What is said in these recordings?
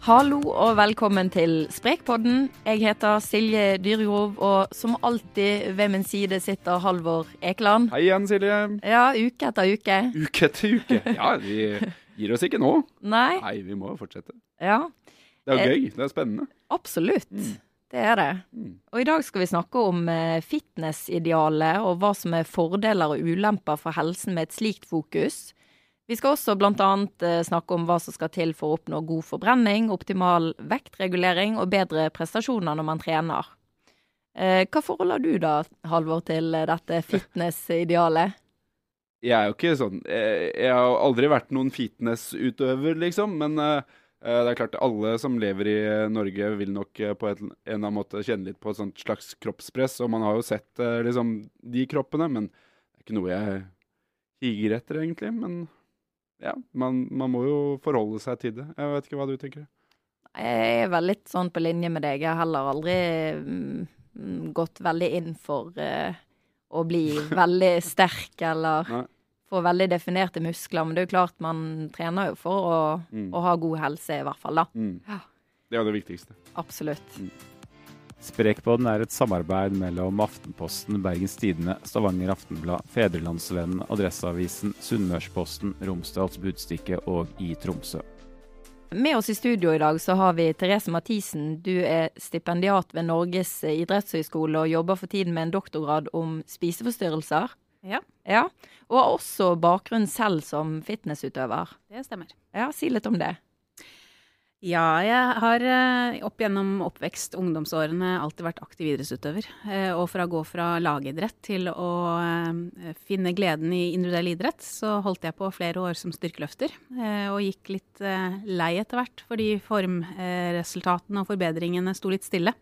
Hallo og velkommen til Sprekpodden. Jeg heter Silje Dyregrov, og som alltid ved min side sitter Halvor Ekeland. Hei igjen, Silje. Ja, uke etter uke. Uke etter uke. Ja, vi gir oss ikke nå. Nei. Nei, vi må fortsette. Ja, Det er jo Eh, gøy. Det er spennende. absolutt. Det er det. Mm. Og i dag skal vi snakke om eh, fitnessidealet og hva som er fordeler og ulemper for helsen med et slikt fokus. Vi skal også annet eh, snakke om hva som skal til for å oppnå god forbrenning, optimal vektregulering og bedre prestasjoner når man trener. Eh, Hva forhold har du da, Halvor, til dette fitness-idealet? Jeg er jo ikke sånn eh, Jeg har aldri vært noen fitnessutøver, liksom. Men eh, eh, det er klart alle som lever i eh, Norge, vil nok eh, på en eller annen måte kjenne litt på et sånt slags kroppspress. Og man har jo sett eh, liksom de kroppene, men det er ikke noe jeg higer etter, egentlig. Men ja, man, man må jo forholde seg til det. Jeg vet ikke hva du tenker. Jeg er vel litt sånn på linje med deg. Jeg har heller aldri mm, gått veldig inn for uh, å bli veldig sterk eller Nei. få veldig definerte muskler. Men det er jo klart man trener jo for å, Mm. å ha god helse, i hvert fall. da. Mm. Ja. Det er det viktigste. Absolutt. Sprekpodden er et samarbeid mellom Aftenposten, Bergens Tidende, Stavanger Aftenblad, Fedrelandsvennen, Adresseavisen, Sunnmørsposten, Romsdals Budstikke og i Tromsø. Med oss i studio i dag så har vi Therese Mathisen. Du er stipendiat ved Norges idrettshøgskole og jobber for tiden med en doktorgrad om spiseforstyrrelser. Ja, Ja, Og har også bakgrunn selv som fitnessutøver. det stemmer. Ja, Si litt om det. Ja, jeg har eh, opp gjennom oppvekst, ungdomsårene, alltid vært aktiv idrettsutøver. Eh, Og fra å gå fra lagidrett til å eh, finne gleden i individuell idrett, så holdt jeg på flere år som styrkeløfter. Og gikk litt lei etter hvert, fordi formresultatene og forbedringene sto litt stille.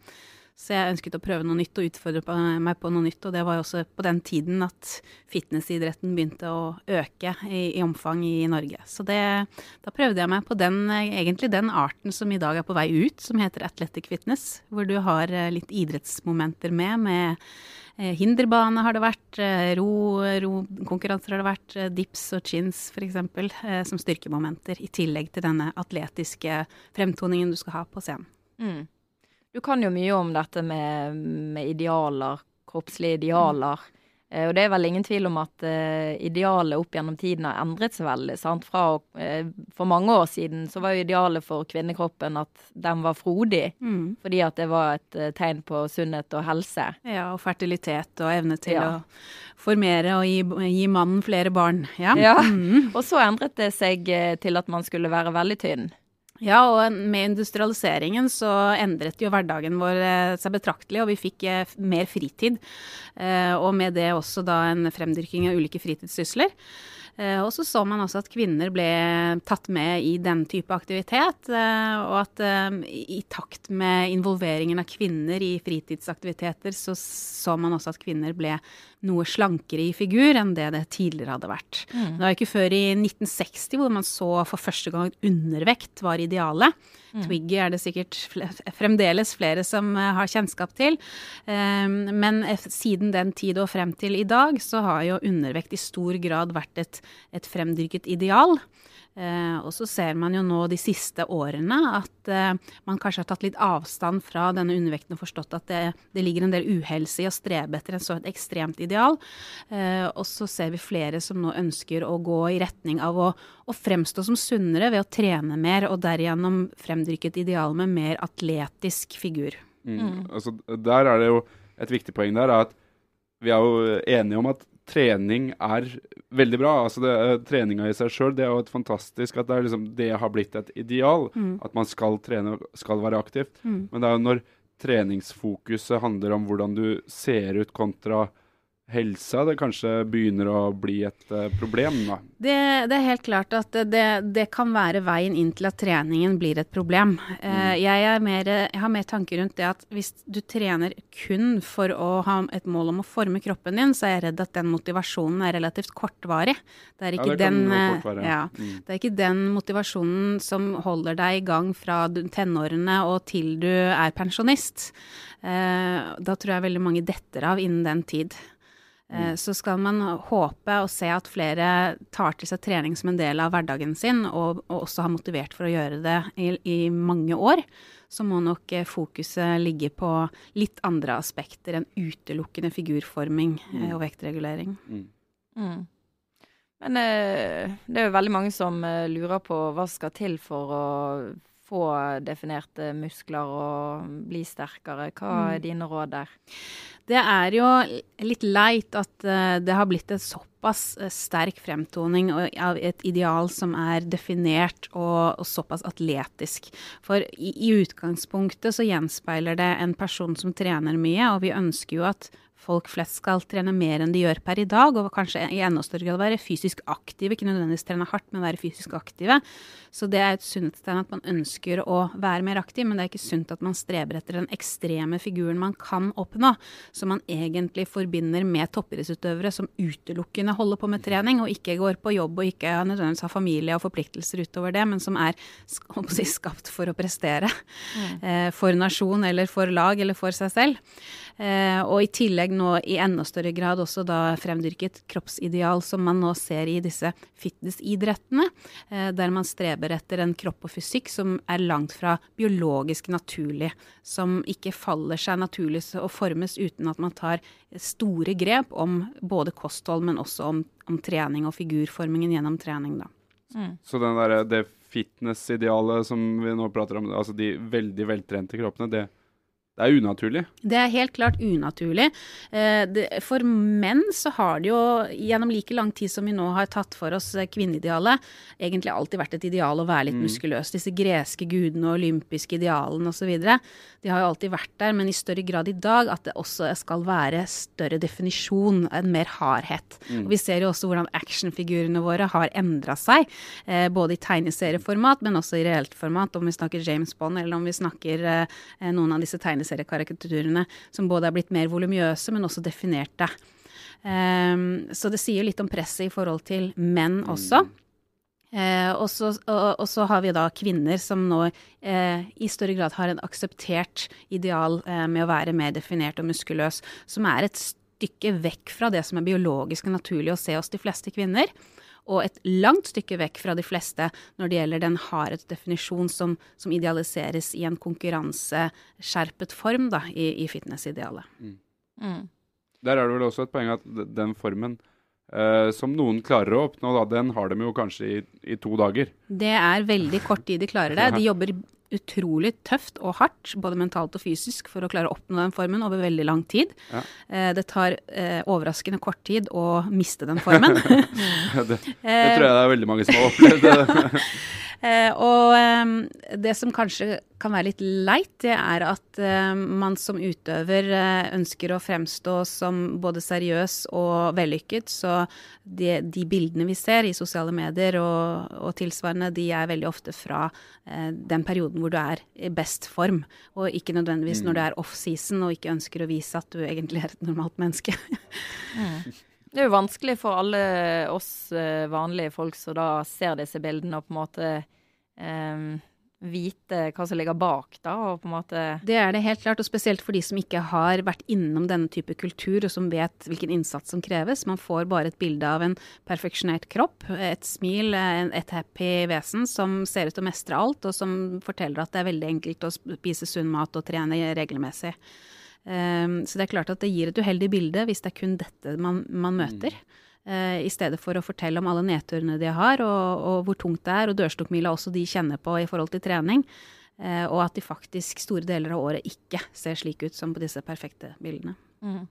Så jeg ønsket å prøve noe nytt og utfordre meg på noe nytt. Og det var jo også på den tiden at fitnessidretten begynte å øke i, i omfang i Norge. Så det, da prøvde jeg meg på den, eh, egentlig den arten som i dag er på vei ut, som heter athletic fitness. Hvor du har eh, litt idrettsmomenter med. med eh, Hinderbane har det vært, eh, ro, rokonkurranser har det vært, eh, dips og chins f.eks. Eh, som styrkemomenter. I tillegg til denne atletiske fremtoningen du skal ha på scenen. Mm. Du kan jo mye om dette med, med idealer, kroppslige idealer. Mm. og det er vel ingen tvil om at uh, idealet opp gjennom tiden har endret seg veldig. sant? Fra, eh, for mange år siden så var jo idealet for kvinnekroppen at den var frodig. Fordi at det var et uh, tegn på sunnhet og helse. Ja, og fertilitet og evne til Ja. å formere og gi, gi mannen flere barn. Ja. Ja. Mm. Og så endret det seg til at man skulle være veldig tynn. Ja, og med industrialiseringen så endret jo hverdagen vår eh, seg betraktelig, og vi fikk eh, mer fritid. Eh, Og med det også da en fremdyrking av ulike fritidssysler. Eh, Og så så man også at kvinner ble tatt med i den type aktivitet, eh, og at eh, i takt med involveringen av kvinner i fritidsaktiviteter, så så man også at kvinner ble noe slankere i figur enn det det tidligere hadde vært. Det var ikke før i 1960 hvor man så for første gang at undervekt var idealet. Twiggy er det sikkert fremdeles flere som har kjennskap til. Men siden den tid og frem til i dag, så har jo undervekt i stor grad vært et, et fremdyrket ideal. Eh, og så ser man jo nå de siste årene at eh, man kanskje har tatt litt avstand fra denne undervekten og forstått at det, det ligger en del uhelse i å strebe etter en så et ekstremt ideal. Eh, og så ser vi flere som nå ønsker å gå i retning av å, å fremstå som sunnere ved å trene mer, og derigjennom fremdyrke et ideal med mer atletisk figur. Mm. Altså, der er det jo et viktig poeng der, er at vi er jo enige om at trening er veldig bra. Altså det, eh, treninga i seg sjøl, det er jo et fantastisk at det, liksom, det har blitt et ideal. At man skal trene og skal være aktivt. Men det er jo når treningsfokuset handler om hvordan du ser ut kontra helsa, det kanskje begynner å bli et eh, problem, da. Det, det er helt klart at det, det kan være veien inn til at treningen blir et problem. Eh, jeg, er mer, jeg har mer tanker rundt det at hvis du trener kun for å ha et mål om å forme kroppen din, så er jeg redd at den motivasjonen er relativt kortvarig. Det er Ja, ikke, det den, eh, ja, Mm. det er ikke den motivasjonen som holder deg i gang fra tenårene og til du er pensjonist. Da tror jeg veldig mange detter av innen den tid. Eh, så skal man håpe og se at flere tar til seg trening som en del av hverdagen sin, og, og også har motivert for å gjøre det i, i mange år, så må nok eh, fokuset ligge på litt andre aspekter enn utelukkende figurforming mm. og vektregulering. Mm. Mm. Men eh, det er jo veldig mange som eh, lurer på hva skal til for å få definerte muskler og bli sterkere. Hva er Mm. dine råd der? Det er jo litt leit at eh, det har blitt en såpass eh, sterk fremtoning av et ideal som er definert og, og såpass atletisk. For i, i utgangspunktet så gjenspeiler det en person som trener mye, og vi ønsker jo at folk flest skal trene mer enn de gjør per i dag, og kanskje i enda større grad være fysisk aktive. Ikke nødvendigvis trene hardt, men være fysisk aktive. Så det er et sunnhetstegn at man ønsker å være mer aktiv, men det er ikke sunt at man streber etter den ekstreme figuren man kan oppnå, som man egentlig forbinder med toppidrettsutøvere som utelukkende holder på med trening, og ikke går på jobb og ikke nødvendigvis har familie og forpliktelser utover det, men som er si, skapt for å prestere. Eh, for nasjon eller for lag eller for seg selv. Eh, og i tillegg nå i enda større grad også da fremdyrket kroppsideal som man nå ser i disse fitnessidrettene, eh, der man streber etter en kropp og fysikk som er langt fra biologisk naturlig, som ikke faller seg naturlig og formes uten at man tar store grep om både kosthold, men også om, om trening og figurformingen gjennom trening, da. Så den der, det fitness-idealet som vi nå prater om, altså de veldig veltrente kroppene, det, det er unaturlig. Det er helt klart unaturlig. Eh, for menn så har det jo gjennom like lang tid som vi nå har tatt for oss kvinneidealet, egentlig alltid vært et ideal å være litt muskuløs. Disse greske gudene og olympiske idealene osv. De har jo alltid vært der, men i større grad i dag at det også skal være større definisjon, en mer hardhet. Og vi ser jo også hvordan actionfigurene våre har endra seg, eh, både i tegneserieformat, men også i reelt format, om vi snakker James Bond eller om vi snakker eh, noen av disse tegneseriekarikaturene som både er blitt mer voluminøse, men også definerte. Um, så det sier litt om presset i forhold til menn også. Eh, og, så, og, og så har vi da kvinner som nå eh, i større grad har en akseptert ideal eh, med å være mer definert og muskuløs, som er et stykke vekk fra det som er biologisk og naturlig å se hos de fleste kvinner. Og et langt stykke vekk fra de fleste når det gjelder den hardhet definisjon som, som idealiseres i en konkurranseskjerpet form da, i, i fitnessidealet. Mm. Der er det vel også et poeng at den formen eh, som noen klarer å oppnå, da, den har de jo kanskje i, i to dager. Det er veldig kort tid de klarer det. De jobber utrolig tøft og hardt, både mentalt og fysisk, for å klare å oppnå den formen over veldig lang tid. Ja. Uh, det tar uh, overraskende kort tid å miste den formen. det, det tror jeg det er veldig mange som har opplevd. Eh, og eh, det som kanskje kan være litt leit, det er at eh, man som utøver eh, ønsker å fremstå som både seriøs og vellykket, så de, de bildene vi ser i sosiale medier og, og tilsvarende, de er veldig ofte fra eh, den perioden hvor du er i best form, og ikke nødvendigvis når du er off-season og ikke ønsker å vise at du egentlig er et normalt menneske. Det er jo vanskelig for alle oss vanlige folk som da ser disse bildene, og på en måte eh, vite hva som ligger bak, da, og på en måte Det er det helt klart, og spesielt for de som ikke har vært innom denne type kultur, og som vet hvilken innsats som kreves. Man får bare et bilde av en perfeksjonert kropp, et smil, et happy vesen som ser ut til å mestre alt, og som forteller at det er veldig enkelt å spise sunn mat og trene regelmessig. Um, så det er klart at det gir et uheldig bilde hvis det er kun dette man, man møter. eh, I stedet for å fortelle om alle nedturene de har, og, og hvor tungt det er, og dørstokkmila også de kjenner på i forhold til trening. Eh, og at de faktisk store deler av året ikke ser slik ut som på disse perfekte bildene. mm.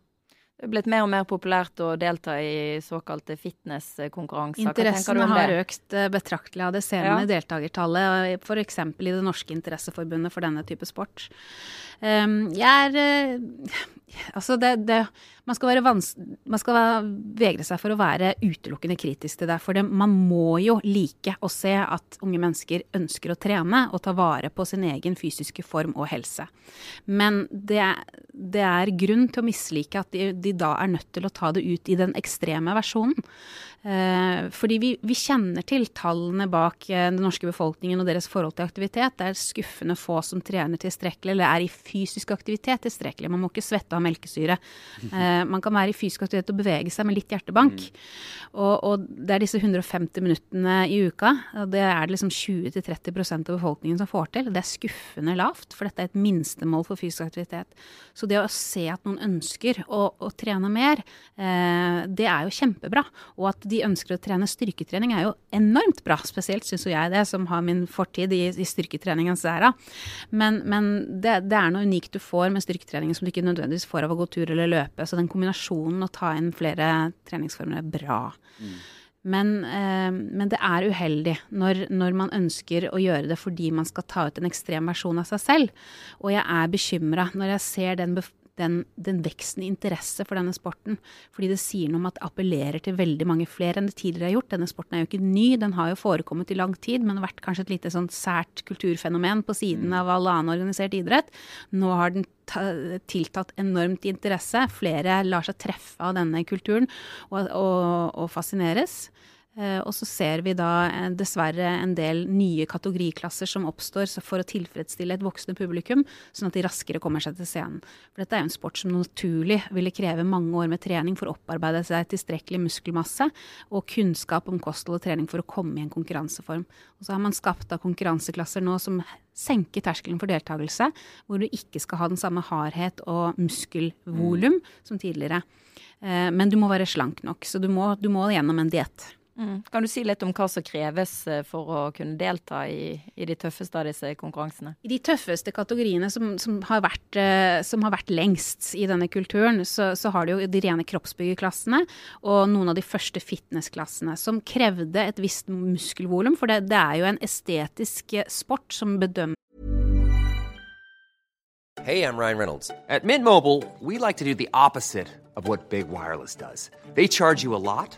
Det er blitt mer og mer populært å delta i såkalte fitnesskonkurranser. Interessen har økt eh, betraktelig, av det senere Ja. deltakertallet, f.eks. i det norske interesseforbundet for denne type sport. Um, jeg er eh, Altså, det, det man skal, man skal vegre seg for å være utelukkende kritisk til det. For det, man må jo like å se at unge mennesker ønsker å trene og ta vare på sin egen fysiske form og helse. Men det, det er grunn til å mislike at de, de da er nødt til å ta det ut i den ekstreme versjonen. Eh, fordi vi, vi kjenner til tallene bak eh, den norske befolkningen og deres forhold til aktivitet. Det er skuffende få som trener tilstrekkelig eller er i fysisk aktivitet tilstrekkelig. Man må ikke svette av melkesyre. Eh, man kan være i fysisk aktivitet og bevege seg med litt hjertebank. Og, og, det er disse 150 minuttene i uka. og Det er det liksom 20-30% av befolkningen som får til. Det er skuffende lavt, for dette er et minstemål for fysisk aktivitet. Så det å se at noen ønsker å, å trene mer, eh, det er jo kjempebra. Og at de ønsker å trene styrketrening er jo enormt bra. Spesielt syns jo jeg det, som har min fortid i, i styrketreningens æra. Men, men det, det, er noe unikt du får med styrketrening som du ikke nødvendigvis får av å gå tur eller løpe. Så den kombinasjonen å ta inn flere treningsformer er bra. Mm. Men, eh, men, det er uheldig når, når, man ønsker å gjøre det fordi man skal ta ut en ekstrem versjon av seg selv. Og jeg er bekymra når jeg ser den, den, den, veksten i interesse for denne sporten. Fordi det sier noe om at det appellerer til veldig mange flere enn det tidligere har gjort. Denne sporten er jo ikke ny, den har jo forekommet i lang tid, men vært kanskje et lite sånn sært kulturfenomen på siden av all annen organisert idrett. Nå har den tiltatt enormt interesse. Flere lar seg treffe av denne kulturen og, og, og fascineres. Eh, og så ser vi da eh, dessverre en del nye kategoriklasser som oppstår for å tilfredsstille et voksende publikum, sånn at de raskere kommer seg til scenen. For dette er jo en sport som naturlig ville kreve mange år med trening for å opparbeide seg tilstrekkelig muskelmasse og kunnskap om kosthold og trening for å komme i en konkurranseform. Og så har man skapt da konkurranseklasser nå som senker terskelen for deltakelse, hvor du ikke skal ha den samme hardhet og muskelvolum mm. som tidligere. Eh, men du må være slank nok, så du må, du må gjennom en diett. Mm. Kan du si litt om hva som kreves eh, for å kunne delta i, i de tøffeste av disse konkurransene? I de tøffeste kategoriene som, som, har, vært, uh, som har, vært, lengst i denne kulturen, så, så, har du jo de rene kroppsbyggerklassene og noen av de første fitnessklassene, som krevde et visst muskelvolum. For det, det er jo en estetisk sport som bedømmer Hey, I'm Ryan Reynolds. At Mint Mobile, we like to do the opposite of what Big Wireless does. They charge you a lot.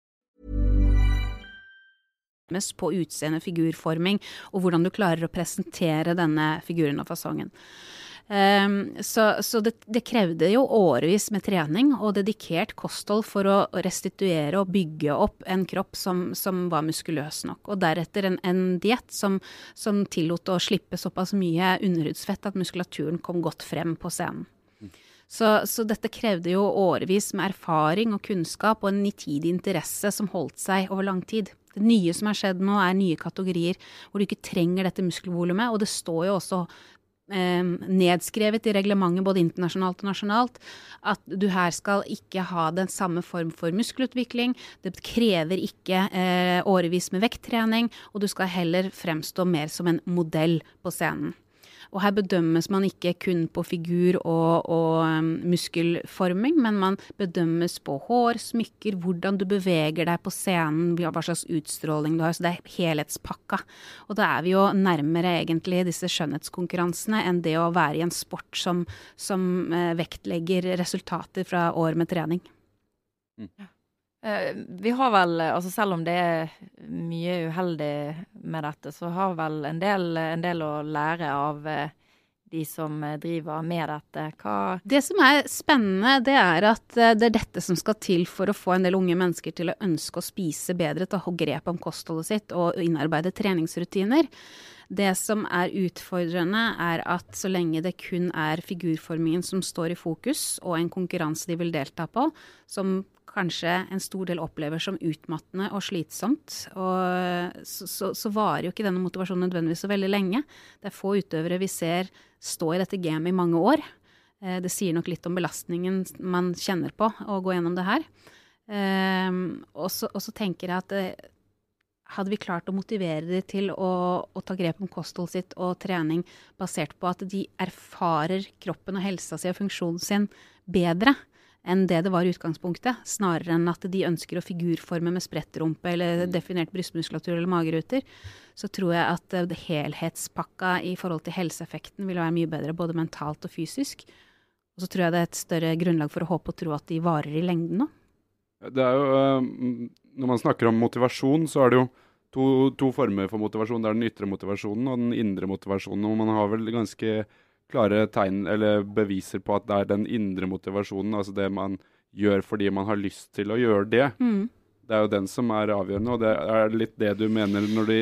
på utseende, figurforming, og hvordan du klarer å presentere denne figuren og fasongen. Um, så, så det, det, krevde jo årevis med trening og dedikert kosthold for å restituere og bygge opp en kropp som, som var muskuløs nok. Og deretter en, en diett som, som, tillot å slippe såpass mye underhudsfett at muskulaturen kom godt frem på scenen. Så, så, dette krevde jo årevis med erfaring og kunnskap og en nitidig interesse som holdt seg over lang tid. Det nye som har skjedd nå, er nye kategorier hvor du ikke trenger dette muskelvolumet. Og det står jo også eh, nedskrevet i reglementet både internasjonalt og nasjonalt at du her skal ikke ha den samme form for muskelutvikling. Det krever ikke eh, årevis med vekttrening, og du skal heller fremstå mer som en modell på scenen. Og her bedømmes man ikke kun på figur og, og um, muskelforming, men man bedømmes på hår, smykker, hvordan du beveger deg på scenen, hva slags utstråling du har. Så det er helhetspakka. Og da er vi jo nærmere egentlig disse skjønnhetskonkurransene enn det å være i en sport som, som eh, vektlegger resultater fra år med trening. Mm. Eh, vi har vel, altså selv om det er mye uheldig med dette, så har vel en del, en del å lære av eh, de som driver med dette. Hva Det som er spennende, det er at eh, det er dette som skal til for å få en del unge mennesker til å ønske å spise bedre, ta grep om kostholdet sitt og innarbeide treningsrutiner. Det som er utfordrende, er at så lenge det kun er figurformingen som står i fokus, og en konkurranse de vil delta på, som kanskje en stor del opplever som utmattende og slitsomt, og så, så, så, varer jo ikke denne motivasjonen nødvendigvis så veldig lenge. Det er få utøvere vi ser stå i dette gamet i mange år. Eh, det sier nok litt om belastningen man kjenner på å gå gjennom det her. Så, og, så, tenker jeg at eh, hadde vi klart å motivere dem til å, å ta grep om kostholdet sitt og trening basert på at de erfarer kroppen og helsa si og funksjonen sin bedre, enn det det var i utgangspunktet, snarere enn at de ønsker å figurforme med sprettrumpe eller mm. definert brystmuskulatur eller mageruter, så tror jeg at uh, helhetspakka i forhold til helseeffekten vil være mye bedre, både mentalt og fysisk. Og så tror jeg det er et større grunnlag for å håpe og tro at de varer i lengden nå. Det er jo, uh, Når man snakker om motivasjon, så er det jo to, to former for motivasjon. Det er den ytre motivasjonen og den indre motivasjonen. Og man har vel ganske klare tegn eller beviser på at det er den indre motivasjonen, altså det man gjør fordi man har lyst til å gjøre det. Mm. Det er jo den som er avgjørende, og det er litt det du mener når de,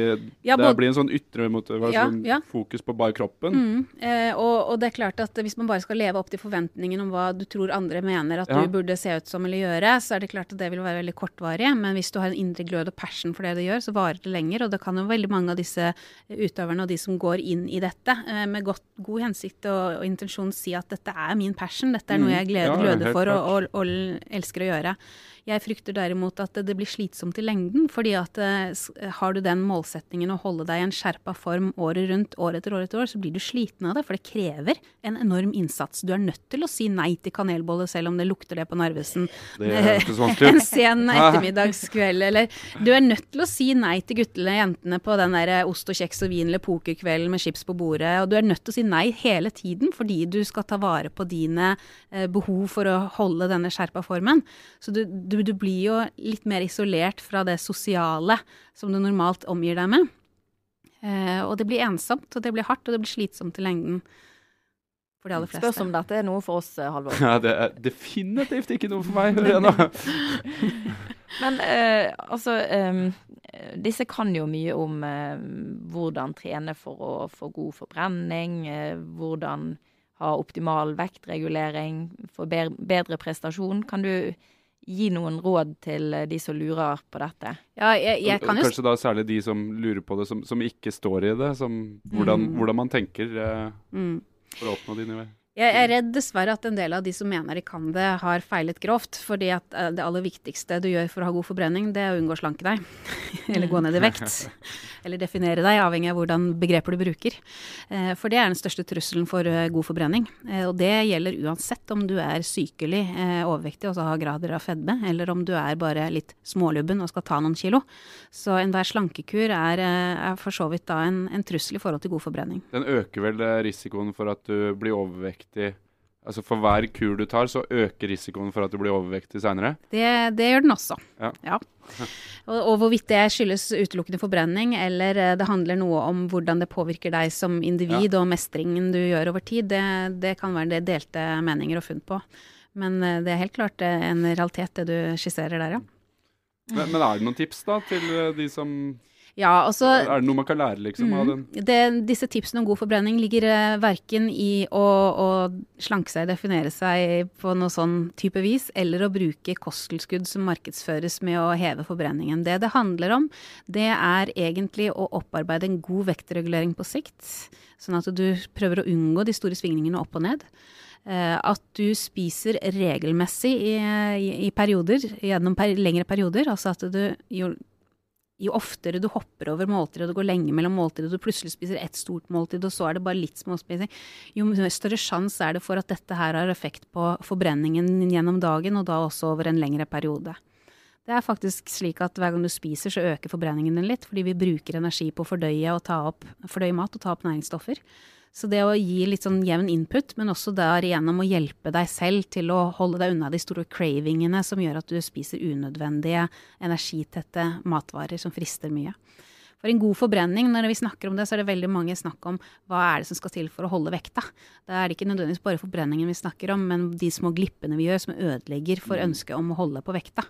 Ja, det blir en sånn ytre motivasjon, Ja, ja. fokus på bare kroppen. Mm. Eh, og, og det er klart at hvis man bare skal leve opp til forventningen om hva du tror andre mener at du burde se ut som eller gjøre, så er det klart at det vil være veldig kortvarig. Men hvis du har en indre glød og passion for det du gjør, så varer det lenger. Og det kan jo veldig mange av disse utøverne og de som går inn i dette eh, med godt, god hensikt og, og intensjon si at dette er min passion, dette er noe Mm. jeg gleder, gløder for og, og, og elsker å gjøre. Jeg frykter derimot at det blir slitsomt i lengden, fordi at eh, har du den målsettingen å holde deg i en skjerpa form året rundt, år etter år etter år, så blir du sliten av det, for det krever en enorm innsats. Du er nødt til å si nei til kanelbolle selv om det lukter det på Narvesen en sen ettermiddagskveld, eller du er nødt til å si nei til guttene og jentene på den der ost og kjeks og vin eller pokerkvelden med chips på bordet, og du er nødt til å si nei hele tiden fordi du skal ta vare på dine eh, behov for å holde denne skjerpa formen. Så du, du, du blir jo litt mer isolert fra det sosiale som du normalt omgir deg med. Eh, og det blir ensomt, og det blir hardt, og det blir slitsomt i lengden. For de aller fleste. Spørs om dette er noe for oss, eh, Halvor. Ja, det er definitivt ikke noe for meg, hører jeg nå. Men eh, altså eh, Disse kan jo mye om eh, hvordan trene for å få god forbrenning, eh, hvordan ha optimal vektregulering, få bedre prestasjon. Kan du gi noen råd til eh, de som lurer på dette? Ja, jeg, jeg kan jo Kanskje da særlig de som lurer på det, som, som ikke står i det. Som, hvordan, Mm. hvordan man tenker eh, mm. for å oppnå de nivåene. Jeg er redd dessverre at en del av de som mener de kan det, har feilet grovt. Fordi at eh, det aller viktigste du gjør for å ha god forbrenning, det er å unngå å slanke deg. Eller gå ned i vekt. Eller definere deg, avhengig av hvordan begreper du bruker. Eh, For det er den største trusselen for eh, god forbrenning. Og det gjelder uansett om du er sykelig overvektig overvektig, så har grader av fedme, eller om du er bare litt smålubben og skal ta noen kilo. Så enhver slankekur er, er for så vidt da en, en trussel i forhold til god forbrenning. Den øker vel risikoen for at du blir overvektig Altså For hver kur du tar, så øker risikoen for at du blir overvektig seinere. Det, det gjør den også. Ja. Og, og hvorvidt det skyldes utelukkende forbrenning, eller eh, det handler noe om hvordan det påvirker deg som individ og mestringen du gjør over tid, det, det kan være det delte meninger og funn på. Men eh, det er helt klart eh, en realitet, det du skisserer der, ja. Men, men er det noen tips da til de som Ja, altså Er det noe man kan lære liksom av den? Mm. Det, disse tipsene om god forbrenning ligger eh, verken i å, å slanke seg, definere seg på noe sånn type vis, eller å bruke kosttilskudd som markedsføres med å heve forbrenningen. Det det handler om, det er egentlig å opparbeide en god vektregulering på sikt, sånn at du prøver å unngå de store svingningene opp og ned. Eh, At du spiser regelmessig i, i, i perioder, gjennom per, lengre perioder. Altså at du jo jo oftere du hopper over måltider, og det går lenge mellom måltider, og du plutselig spiser ett stort måltid, og så er det bare litt småspising, jo større sjanse er det for at dette her har effekt på forbrenningen gjennom dagen, og da også over en lengre periode. Det er faktisk slik at hver gang du spiser, så øker forbrenningen din litt, fordi vi bruker energi på å fordøye, og ta opp, fordøye mat og ta opp næringsstoffer. Så det å gi litt sånn jevn input, men også der igjennom å hjelpe deg selv til å holde deg unna de store cravingene som gjør at du spiser unødvendige, energitette matvarer som frister mye. For en god forbrenning, når vi snakker om det, så er det veldig mange snakk om hva er det som skal til for å holde vekta. Da er det ikke nødvendigvis bare forbrenningen vi snakker om, men de små glippene vi gjør som ødelegger for ønsket om å holde på vekta.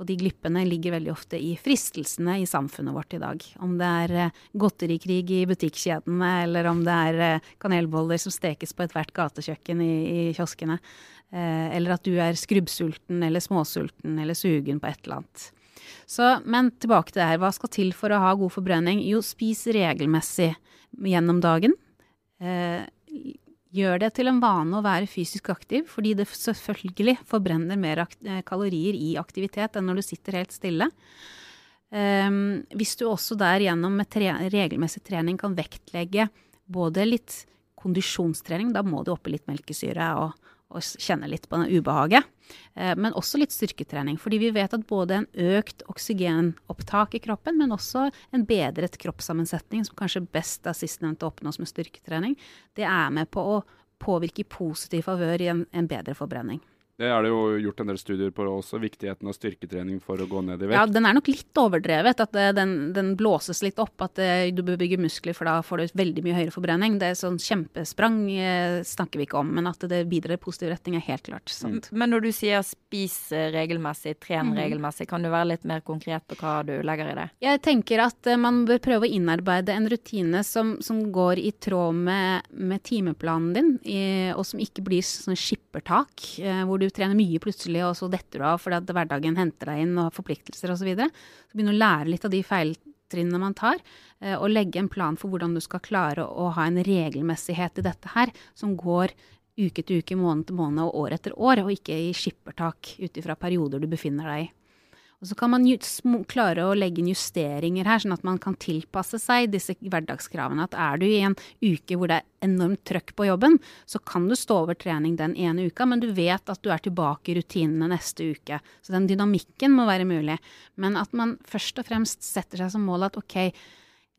Og de glippene ligger veldig ofte i fristelsene i samfunnet vårt i dag. Om det er eh, godterikrig i butikkjedene, eller om det er eh, kanelboller som stekes på ethvert gatekjøkken i, i kioskene. Eh, eller at du er skrubbsulten eller småsulten eller sugen på et eller annet. Så, men tilbake til det her. Hva skal til for å ha god forbrenning? Jo, spis regelmessig gjennom dagen. Eh, gjør det til en vane å være fysisk aktiv, fordi det selvfølgelig forbrenner mer eh, kalorier i aktivitet enn når du sitter helt stille. Um, hvis du også der gjennom tre regelmessig trening kan vektlegge både litt kondisjonstrening, da må du opp i litt melkesyre og, og kjenne litt på den ubehaget, eh, men også litt styrketrening. Fordi vi vet at både en økt oksygenopptak i kroppen, men også en bedret kroppssammensetning, som kanskje best er sistnevnte oppnås med styrketrening, det er med på å påvirke i positiv favør i en, en bedre forbrenning. Det er det jo gjort en del studier på også, viktigheten av styrketrening for å gå ned i Ja, den er nok litt overdrevet. At den, den blåses litt opp. At du bør bygge muskler, for da får du veldig mye høyere forbrenning. Det er sånn kjempesprang eh, snakker vi ikke om, men at det bidrar i positiv retning er helt klart sant. Men når du sier spis eh, regelmessig, tren regelmessig, kan du være litt mer konkret på hva du legger i det? Jeg tenker at eh, man bør prøve å innarbeide en rutine som, som går i tråd med, med timeplanen din, i, og som ikke blir sånn skippertak, eh, hvor du trener mye plutselig, og så detter du av fordi at hverdagen henter deg inn og har forpliktelser osv. Så, videre. så begynne å lære litt av de feiltrinnene man tar, eh, og legge en plan for hvordan du skal klare å, ha en regelmessighet i dette her, som går uke til uke, måned til måned og år etter år, og ikke i skippertak ut ifra perioder du befinner deg i. Og så kan man klare å legge inn justeringer her, sånn at man kan tilpasse seg disse hverdagskravene. At er du i en uke hvor det er enormt trøkk på jobben, så kan du stå over trening den ene uka, men du vet at du er tilbake i rutinene neste uke. Så den dynamikken må være mulig. Men at man først og fremst setter seg som mål at ok,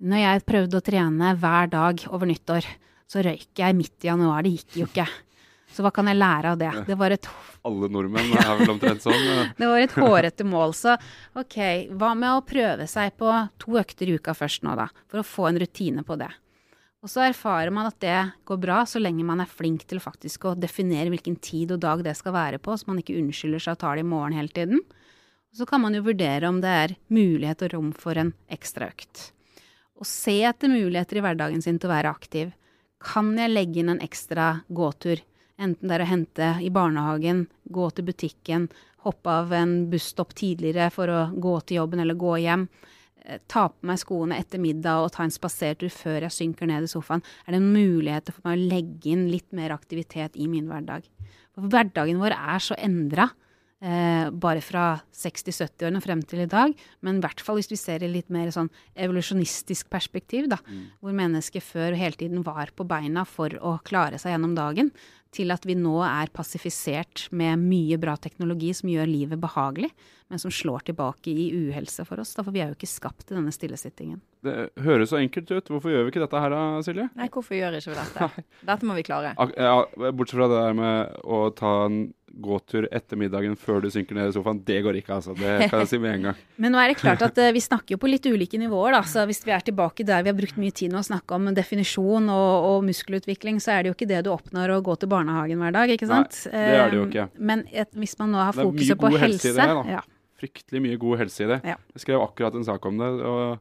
når jeg prøvde å trene hver dag over nyttår, så røyk jeg midt i januar. Det gikk jo ikke. Så hva kan jeg lære av det? Det var et Alle nordmenn er vel omtrent sånn. det var et hårete mål. Så ok, hva med å prøve seg på to økter i uka først nå, da? For å få en rutine på det. Og så erfarer man at det går bra så lenge man er flink til faktisk å definere hvilken tid og dag det skal være på, så man ikke unnskylder seg og tar det i morgen hele tiden. Og så kan man jo vurdere om det er mulighet og rom for en ekstra økt. Og se etter muligheter i hverdagen sin til å være aktiv. Kan jeg legge inn en ekstra gåtur? Enten det er å hente i barnehagen, gå til butikken, hoppe av en busstopp tidligere for å gå til jobben eller gå hjem. eh, Ta på meg skoene etter middag og ta en spasertur før jeg synker ned i sofaen. Er det en mulighet for meg å legge inn litt mer aktivitet i min hverdag? For hverdagen vår er så endra. Eh, bare fra 60-70-årene og frem til i dag. Men i hvert fall hvis vi ser i litt mer sånn evolusjonistisk perspektiv, da. Hvor mennesket før hele tiden var på beina for å klare seg gjennom dagen. Til at vi nå er passifisert med mye bra teknologi som gjør livet behagelig, men som slår tilbake i uhelse for oss. Da, for vi er jo ikke skapt til denne stillesittingen. Det høres så enkelt ut. Hvorfor gjør vi ikke dette her da, Silje? Nei, hvorfor gjør ikke vi dette? Dette må vi klare. Ak ja, bortsett fra det der med å ta en gåtur etter middagen før du synker ned i sofaen. Det går ikke, altså. Det kan jeg si med en gang. Men nå er det klart at uh, vi snakker jo på litt ulike nivåer. Da. Så hvis vi er tilbake der vi har brukt mye tid nå å snakke om definisjon og, og muskelutvikling, så er det jo ikke det du oppnår å gå til barnehagen hver dag, ikke sant? Nei, det er det jo ikke. ikke. Men et, hvis man nå har fokuset på helse Det er mye god helse i helse, det, da. ja, Fryktelig mye god helse i det. Ja. Jeg skrev akkurat en sak om det. Og,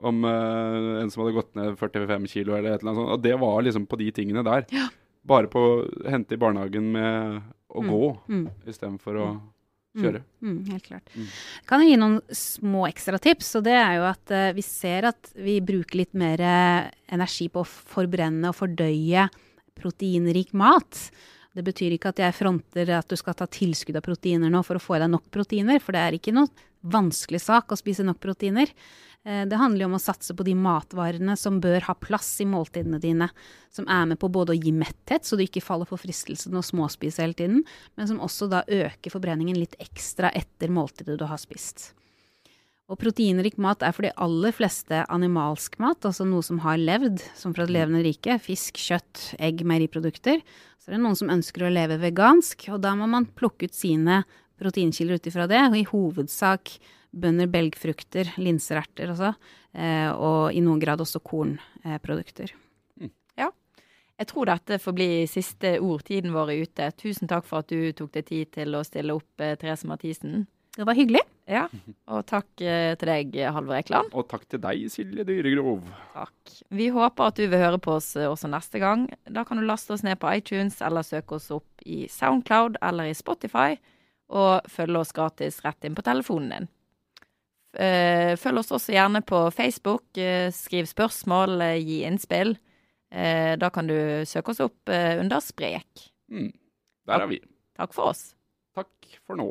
om uh, en som hadde gått ned 45 kilo eller et eller annet sånt. Og det var liksom på de tingene der. Bare på å hente i barnehagen med å Mm. gå Mm. istedenfor å kjøre. Mm, helt klart. Mm. Jeg kan jo gi noen små ekstratips, og det er jo at uh, vi ser at vi bruker litt mer uh, energi på å forbrenne og fordøye proteinrik mat. Det betyr ikke at jeg fronter at du skal ta tilskudd av proteiner nå for å få i deg nok proteiner, for det er ikke noe vanskelig sak å spise nok proteiner. Eh, Det handler jo om å satse på de matvarene som bør ha plass i måltidene dine. Som er med på både å gi metthet, så du ikke faller for fristelsen å småspise hele tiden, men som også da øker forbrenningen litt ekstra etter måltidet du har spist. Og proteinrik mat er for de aller fleste animalsk mat, altså noe som har levd, som fra det levende rike. Fisk, kjøtt, egg, meieriprodukter. Så er det noen som ønsker å leve vegansk, og da må man plukke ut sine proteinkilder ut ifra det, og i hovedsak bønder, belgfrukter, linsererter også, eh, og i noen grad også kornprodukter. Ja. Jeg tror dette får bli siste ord. Tiden vår er ute. Tusen takk for at du tok deg tid til å stille opp, eh, Therese Mathisen. Det var hyggelig. Ja, og takk eh, til deg, Halvor Ekeland. Og takk til deg, Silje Dyregrov. Takk. Vi håper at du vil høre på oss også neste gang. Da kan du laste oss ned på iTunes, eller søke oss opp i Soundcloud eller i Spotify, og følge oss gratis rett inn på telefonen din. Eh, Følg oss også gjerne på Facebook. eh, Skriv spørsmål, eh, gi innspill. Da kan du søke oss opp under Sprek. Mm. Der er vi. Takk for oss. Takk for nå.